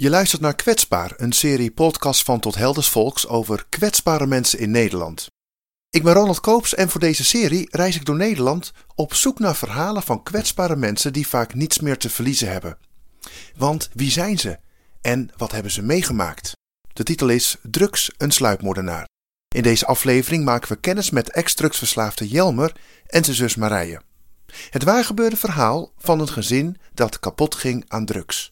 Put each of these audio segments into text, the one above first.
Je luistert naar Kwetsbaar, een serie podcast van Tot Helders Volks over kwetsbare mensen in Nederland. Ik ben Ronald Koops en voor deze serie reis ik door Nederland op zoek naar verhalen van kwetsbare mensen die vaak niets meer te verliezen hebben. Want wie zijn ze en wat hebben ze meegemaakt? De titel is Drugs, een sluipmoordenaar. In deze aflevering maken we kennis met ex-drugsverslaafde Jelmer en zijn zus Marije. Het waargebeurde verhaal van een gezin dat kapot ging aan drugs.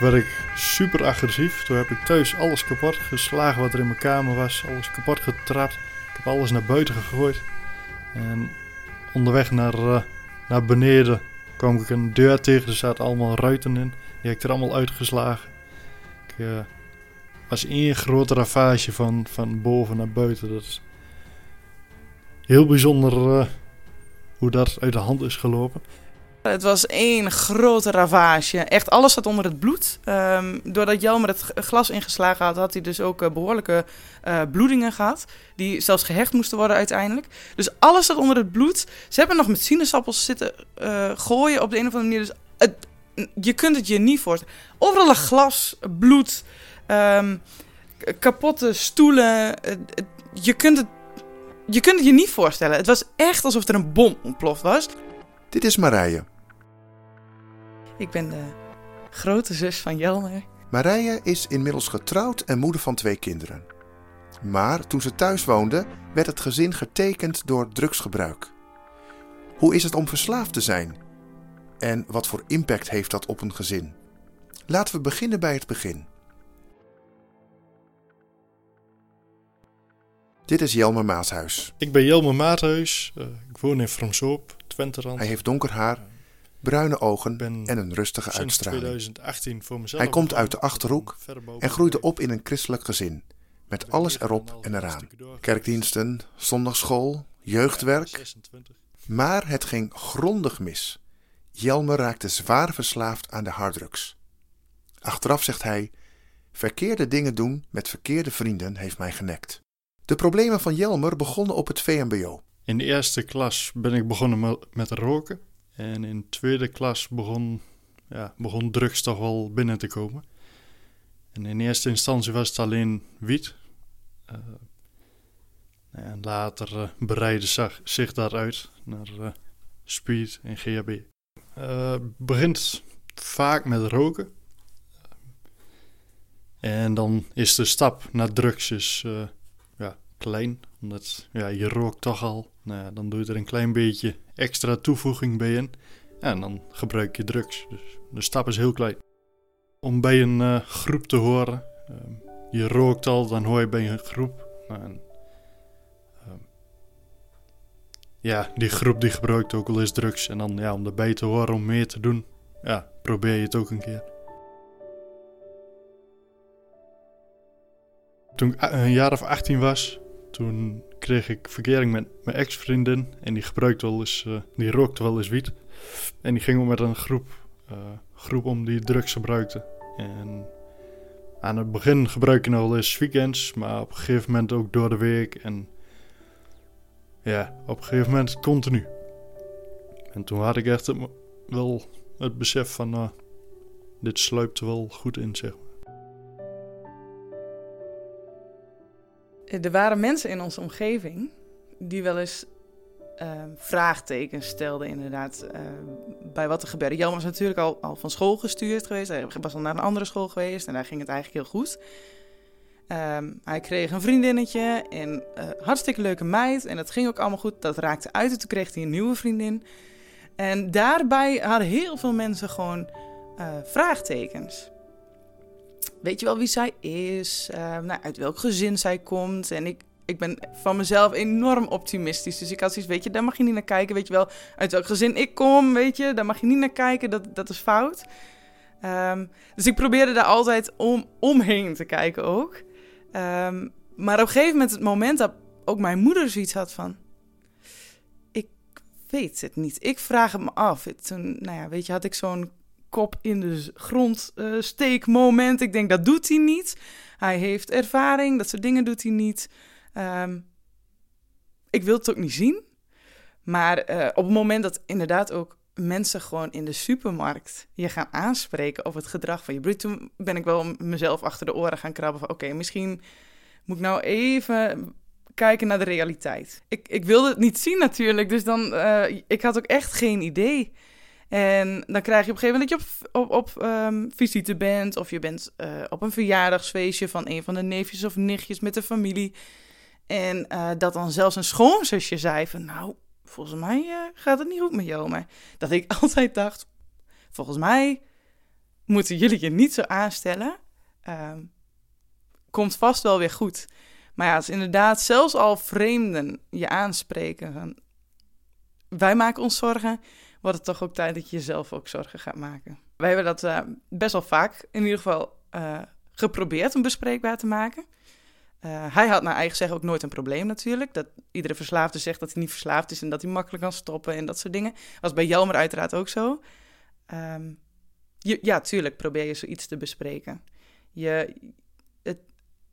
Werd ik super agressief. Toen heb ik thuis alles kapot geslagen wat er in mijn kamer was. Alles kapot getrapt. Ik heb alles naar buiten gegooid. En onderweg naar, uh, naar beneden kwam ik een deur tegen. Er zaten allemaal ruiten in. Die heb ik er allemaal uitgeslagen. Ik uh, was één grote ravage van, van boven naar buiten. Dat is heel bijzonder uh, hoe dat uit de hand is gelopen. Het was één grote ravage. Echt alles zat onder het bloed. Um, doordat Jelmer het glas ingeslagen had, had hij dus ook uh, behoorlijke uh, bloedingen gehad. Die zelfs gehecht moesten worden uiteindelijk. Dus alles zat onder het bloed. Ze hebben nog met sinaasappels zitten uh, gooien op de een of andere manier. Dus je kunt het je niet voorstellen. Overal glas, bloed, um, kapotte stoelen. je, kunt het, je kunt het je niet voorstellen. Het was echt alsof er een bom ontploft was. Dit is Marije. Ik ben de grote zus van Jelmer. Marije is inmiddels getrouwd en moeder van twee kinderen. Maar toen ze thuis woonde, werd het gezin getekend door drugsgebruik. Hoe is het om verslaafd te zijn? En wat voor impact heeft dat op een gezin? Laten we beginnen bij het begin. Dit is Jelmer Maathuis. Ik ben Jelmer Maathuis. Uh, ik woon in Fromsoop, Twenterand. Hij heeft donker haar, bruine ogen en een rustige uitstraling. 2018 voor mezelf Hij komt uit de Achterhoek en groeide op in een christelijk gezin. Met alles erop en eraan. Kerkdiensten, zondagsschool, jeugdwerk. Maar het ging grondig mis. Jelmer raakte zwaar verslaafd aan de harddrugs. Achteraf zegt hij: Verkeerde dingen doen met verkeerde vrienden heeft mij genekt. De problemen van Jelmer begonnen op het VMBO. In de eerste klas ben ik begonnen met roken. En in de tweede klas begon, ja, begon drugs toch wel binnen te komen. En in eerste instantie was het alleen wiet. Uh, en later uh, breidde zich daaruit naar uh, speed en GHB. begint vaak met roken. En dan is de stap naar drugs is, klein. Omdat ja, je rookt toch al. Nou dan doe je er een klein beetje extra toevoeging bij in. En dan gebruik je drugs. Dus de stap is heel klein. Om bij een uh, groep te horen. Uh, je rookt al, dan hoor je bij een groep. En, uh, ja, die groep die gebruikt ook wel eens drugs. En dan ja, om erbij te horen, om meer te doen. Ja, probeer je het ook een keer. Toen ik een jaar of 18 was, toen kreeg ik verkering met mijn ex-vriendin. En die gebruikte wel eens, uh, die rookte wel eens wiet. En die ging ook met een groep, uh, groep om die drugs gebruikte. En aan het begin gebruik je nog wel eens weekends, maar op een gegeven moment ook door de week. En ja, op een gegeven moment continu. En toen had ik echt wel het besef van, uh, dit sluipt wel goed in, zeg maar. Er waren mensen in onze omgeving die wel eens uh, vraagtekens stelden, inderdaad, uh, bij wat er gebeurde. Jan was natuurlijk al, al van school gestuurd geweest. Hij was al naar een andere school geweest en daar ging het eigenlijk heel goed. Um, hij kreeg een vriendinnetje en uh, hartstikke leuke meid. En dat ging ook allemaal goed. Dat raakte uit en toen kreeg hij een nieuwe vriendin. En daarbij hadden heel veel mensen gewoon vraagtekens. Weet je wel wie zij is? nou, uit welk gezin zij komt? En ik, ik ben van mezelf enorm optimistisch. Dus ik had zoiets, weet je, daar mag je niet naar kijken. Weet je wel, uit welk gezin ik kom, weet je, daar mag je niet naar kijken. Dat, dat is fout. Um, dus ik probeerde daar altijd om, omheen te kijken ook. Um, maar op een gegeven moment, het moment dat ook mijn moeder zoiets had van... Ik weet het niet. Ik vraag het me af. Toen, nou ja, weet je, had ik zo'n kop in de grond uh, steek moment. Ik denk, dat doet hij niet. Hij heeft ervaring, dat soort dingen doet hij niet. Um, ik wil het ook niet zien. Maar uh, op het moment dat inderdaad ook mensen gewoon in de supermarkt je gaan aanspreken over het gedrag van je broer, toen ben ik wel mezelf achter de oren gaan krabben van oké, misschien moet ik nou even kijken naar de realiteit. Ik, ik wilde het niet zien natuurlijk, dus dan, uh, ik had ook echt geen idee. En dan krijg je op een gegeven moment dat je op, op, op um, visite bent, of je bent uh, op een verjaardagsfeestje van een van de neefjes of nichtjes met de familie. En uh, dat dan zelfs een schoonzusje zei van, nou, volgens mij uh, gaat het niet goed met jou. Maar dat ik altijd dacht, volgens mij moeten jullie je niet zo aanstellen. Uh, komt vast wel weer goed. Maar ja, als inderdaad zelfs al vreemden je aanspreken. wij maken ons zorgen, wordt het toch ook tijd dat je jezelf ook zorgen gaat maken. Wij hebben dat uh, best wel vaak in ieder geval uh, geprobeerd om bespreekbaar te maken. Uh, hij had naar eigen zeggen ook nooit een probleem natuurlijk. Dat iedere verslaafde zegt dat hij niet verslaafd is en dat hij makkelijk kan stoppen en dat soort dingen. Was bij Jelmer uiteraard ook zo. Um, je, ja, tuurlijk probeer je zoiets te bespreken. Je, het,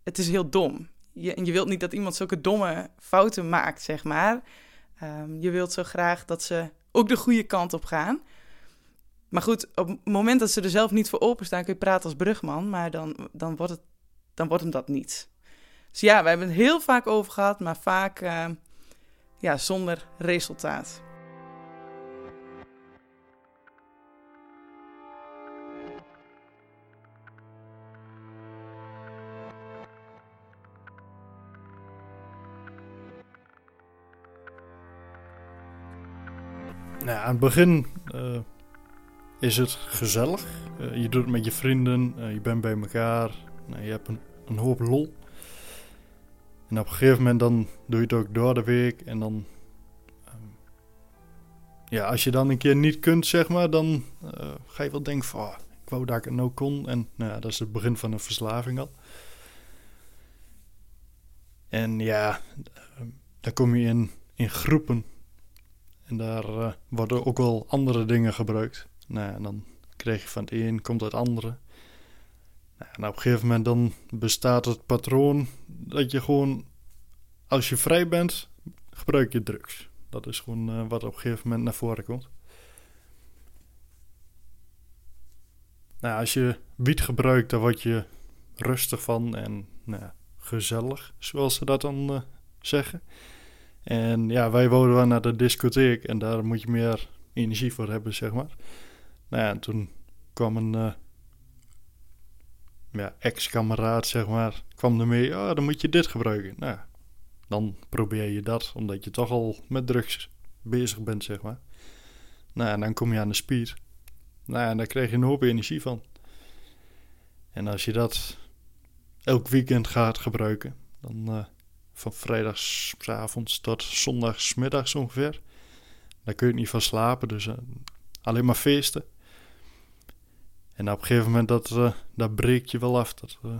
het is heel dom. Je, en je wilt niet dat iemand zulke domme fouten maakt, zeg maar. Um, je wilt zo graag dat ze ook de goede kant op gaan. Maar goed, op het moment dat ze er zelf niet voor openstaan, kun je praten als brugman, maar dan, dan, wordt, het, dan wordt hem dat niet. Dus ja, we hebben het heel vaak over gehad, maar vaak uh, ja, zonder resultaat. Nou, aan het begin uh, is het gezellig. Uh, je doet het met je vrienden, uh, je bent bij elkaar, nou, je hebt een, een hoop lol. En op een gegeven moment dan doe je het ook door de week. En dan. Um, ja, als je dan een keer niet kunt, zeg maar, dan ga je wel denken van. Oh, ik wou dat ik het nou kon. En nou dat is het begin van een verslaving al. En ja, uh, dan kom je in, in groepen. En daar uh, worden ook wel andere dingen gebruikt. Nou, en dan krijg je van het een, komt het andere. Nou, en op een gegeven moment dan bestaat het patroon dat je gewoon, als je vrij bent, gebruik je drugs. Dat is gewoon uh, wat op een gegeven moment naar voren komt. Nou, als je wiet gebruikt, dan word je rustig van en nou, gezellig, zoals ze dat dan uh, zeggen. En ja, wij wouden wel naar de discotheek en daar moet je meer energie voor hebben, zeg maar. Nou ja, en toen kwam een uh, ja, ex-kameraad, zeg maar, kwam ermee, oh, dan moet je dit gebruiken. Nou, dan probeer je dat, omdat je toch al met drugs bezig bent, zeg maar. Nou, en dan kom je aan de speed. Nou, en daar krijg je een hoop energie van. En als je dat elk weekend gaat gebruiken, dan uh, van vrijdagsavonds tot zondagsmiddags ongeveer, dan kun je niet van slapen, dus uh, alleen maar feesten. En op een gegeven moment, dat, uh, dat breekt je wel af. Dat, uh,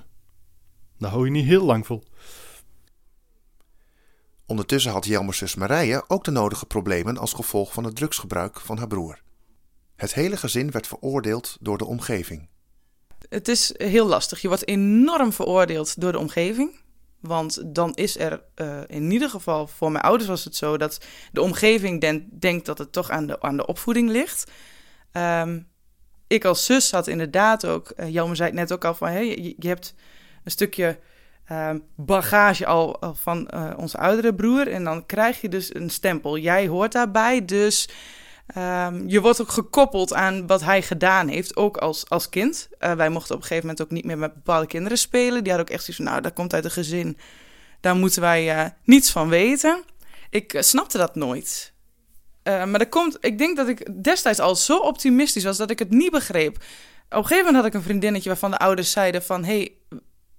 daar hou je niet heel lang vol. Ondertussen had Jelmers zus Marije ook de nodige problemen als gevolg van het drugsgebruik van haar broer. Het hele gezin werd veroordeeld door de omgeving. Het is heel lastig. Je wordt enorm veroordeeld door de omgeving. Want dan is er uh, in ieder geval, voor mijn ouders was het zo, dat de omgeving den, denkt dat het toch aan de, aan de opvoeding ligt. Um, ik als zus had inderdaad ook, uh, zei het net ook al van, hey, je, je hebt een stukje uh, bagage al, van uh, onze oudere broer en dan krijg je dus een stempel. Jij hoort daarbij, dus um, je wordt ook gekoppeld aan wat hij gedaan heeft, ook als, als kind. Uh, wij mochten op een gegeven moment ook niet meer met bepaalde kinderen spelen. Die hadden ook echt zoiets van, nou, dat komt uit een gezin, daar moeten wij niets van weten. Ik snapte dat nooit. Maar dat komt, ik denk dat ik destijds al zo optimistisch was dat ik het niet begreep. Op een gegeven moment had ik een vriendinnetje waarvan de ouders zeiden van... hey,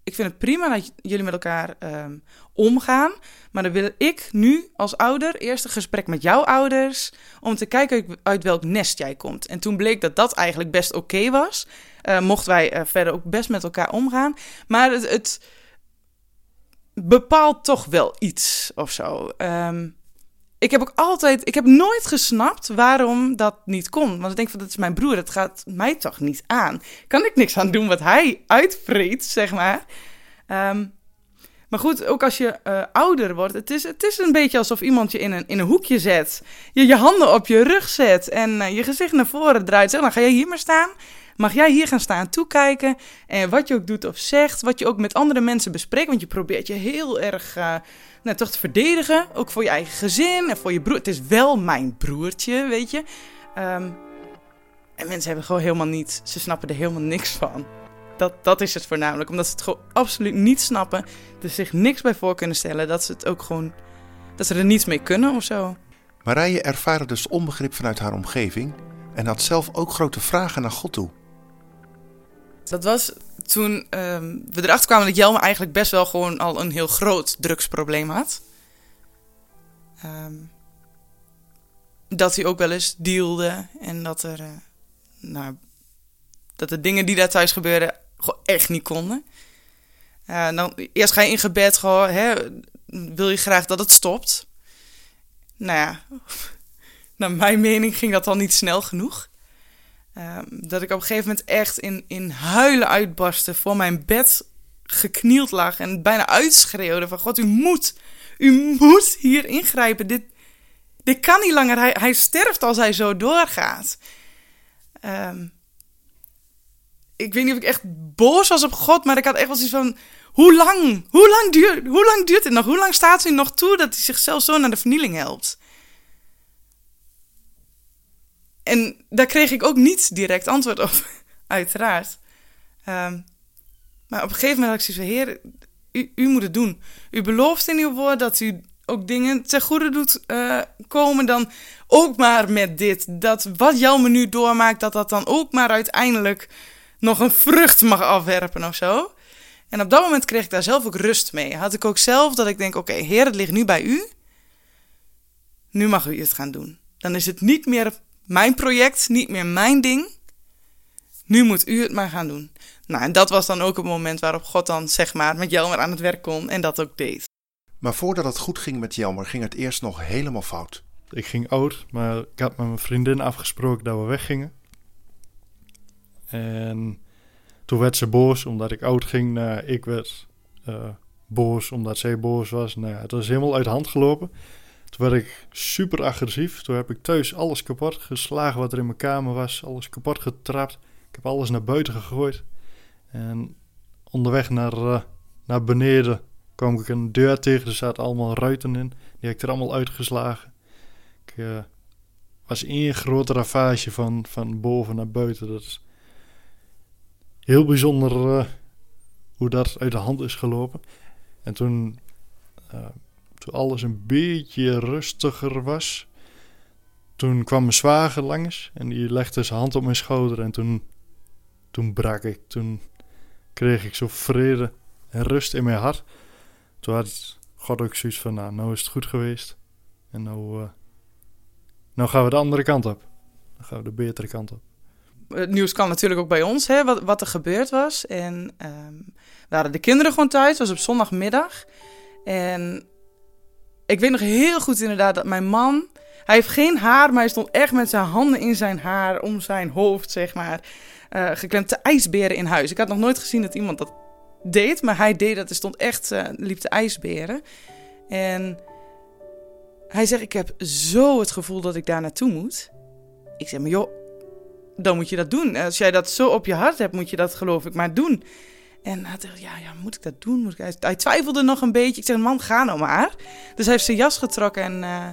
ik vind het prima dat jullie met elkaar um, omgaan. Maar dan wil ik nu als ouder eerst een gesprek met jouw ouders... om te kijken uit, welk nest jij komt. En toen bleek dat dat eigenlijk best oké was. Uh, mochten wij uh, verder ook best met elkaar omgaan. Maar het, het bepaalt toch wel iets of zo. Ehm, ik heb ook altijd, ik heb nooit gesnapt waarom dat niet kon. Want ik denk van, dat is mijn broer, dat gaat mij toch niet aan. Kan ik niks aan doen wat hij uitvreet, zeg maar. Ehm, maar goed, ook als je uh, ouder wordt, het is, het is een beetje alsof iemand je in een, in een hoekje zet. Je je handen op je rug zet en uh, je gezicht naar voren draait. Zeg, dan ga jij hier maar staan. Mag jij hier gaan staan toekijken? En wat je ook doet of zegt, wat je ook met andere mensen bespreekt. Want je probeert je heel erg uh, nou, toch te verdedigen. Ook voor je eigen gezin en voor je broer. Het is wel mijn broertje, weet je. Um, en mensen hebben gewoon helemaal niet, ze snappen er helemaal niks van. Dat, dat is het voornamelijk. Omdat ze het gewoon absoluut niet snappen. Er zich niks bij voor kunnen stellen. Dat ze het ook gewoon. Dat ze er niets mee kunnen of zo. Marije ervaarde dus onbegrip vanuit haar omgeving. En had zelf ook grote vragen naar God toe. Dat was toen um, we erachter kwamen dat Jelme eigenlijk best wel gewoon al een heel groot drugsprobleem had. Um, dat hij ook wel eens dealde en dat er, uh, nou, dat de dingen die daar thuis gebeurden gewoon echt niet konden. Uh, dan, eerst ga je in gebed gewoon, hè, wil je graag dat het stopt. Nou ja, naar mijn mening ging dat al niet snel genoeg. Uh, dat ik op een gegeven moment echt in, in huilen uitbarstte, voor mijn bed geknield lag en bijna uitschreeuwde van God, u moet, u moet hier ingrijpen. Dit, dit kan niet langer. Hij, hij sterft als hij zo doorgaat. Um, ik weet niet of ik echt boos was op God, maar ik had echt wel zoiets van: hoe lang? Hoe lang duurt, hoe lang duurt het nog? Hoe lang staat hij nog toe dat hij zichzelf zo naar de vernieling helpt? En daar kreeg ik ook niet direct antwoord op, uiteraard. Um, maar op een gegeven moment had ik zoiets Heer, u, u, moet het doen. U belooft in uw woord dat u ook dingen ten goede doet uh, komen, dan ook maar met dit. Dat wat jou me nu doormaakt, dat dat dan ook maar uiteindelijk nog een vrucht mag afwerpen of zo. En op dat moment kreeg ik daar zelf ook rust mee. Had ik ook zelf dat ik denk: oké, Heer, het ligt nu bij u. Nu mag u het gaan doen. Dan is het niet meer mijn project, niet meer mijn ding. Nu moet u het maar gaan doen. Nou, en dat was dan ook het moment waarop God dan, zeg maar, met Jelmer aan het werk kon en dat ook deed. Maar voordat het goed ging met Jelmer, ging het eerst nog helemaal fout. Ik ging oud, maar ik had met mijn vriendin afgesproken dat we weggingen. En toen werd ze boos omdat ik oud ging. Nou, ik werd uh, boos omdat zij boos was. Nou, het was helemaal uit de hand gelopen. Toen werd ik super agressief. Toen heb ik thuis alles kapot geslagen wat er in mijn kamer was. Alles kapot getrapt. Ik heb alles naar buiten gegooid. En onderweg naar, uh, naar beneden kwam ik een deur tegen. Er zaten allemaal ruiten in. Die heb ik er allemaal uitgeslagen. Ik uh, was één grote ravage van, van boven naar buiten. Dat is heel bijzonder uh, hoe dat uit de hand is gelopen. En toen alles een beetje rustiger was, toen kwam mijn zwager langs en die legde zijn hand op mijn schouder en toen, toen brak ik. Toen kreeg ik zo vrede en rust in mijn hart. Toen had God ook zoiets van, nou, nou is het goed geweest. En nou, uh, nou gaan we de andere kant op. Dan gaan we de betere kant op het nieuws kan natuurlijk ook bij ons, hè, wat, wat er gebeurd was. En um, waren de kinderen gewoon thuis, het was op zondagmiddag. En ik weet nog heel goed inderdaad dat mijn man, hij heeft geen haar, maar hij stond echt met zijn handen in zijn haar, om zijn hoofd, zeg maar, uh, geklemd te ijsberen in huis. Ik had nog nooit gezien dat iemand dat deed, maar hij deed dat. Er stond echt, uh, liep te ijsberen. En hij zegt, ik heb zo het gevoel dat ik daar naartoe moet. Ik zeg, maar joh, dan moet je dat doen. Als jij dat zo op je hart hebt, moet je dat geloof ik maar doen. En hij dacht, ja, ja, moet ik dat doen? Moet ik... Hij twijfelde nog een beetje. Ik zeg, man, ga nou maar. Dus hij heeft zijn jas getrokken en uh,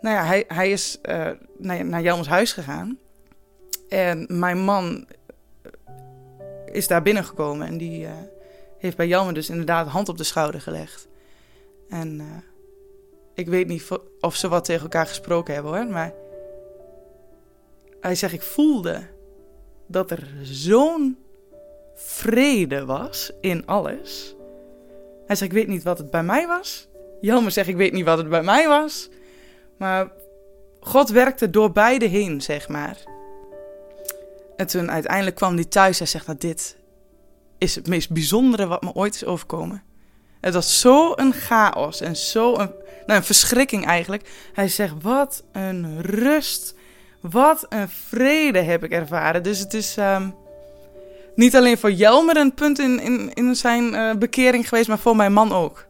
nou ja, hij, hij is uh, naar, naar huis gegaan. En mijn man is daar binnengekomen en die heeft bij Jelmer dus inderdaad hand op de schouder gelegd. En ik weet niet of ze wat tegen elkaar gesproken hebben hoor, maar hij zegt, ik voelde dat er zo'n vrede was in alles. Hij zegt, ik weet niet wat het bij mij was. Jelmer zegt, ik weet niet wat het bij mij was. Maar God werkte door beide heen, zeg maar. En toen uiteindelijk kwam hij thuis en zegt, nou, dit is het meest bijzondere wat me ooit is overkomen. Het was zo een chaos en zo een, nou, een verschrikking eigenlijk. Hij zegt, wat een rust, wat een vrede heb ik ervaren. Dus het is ehm, niet alleen voor Jelmer een punt in, in, in zijn uh, bekering geweest, maar voor mijn man ook.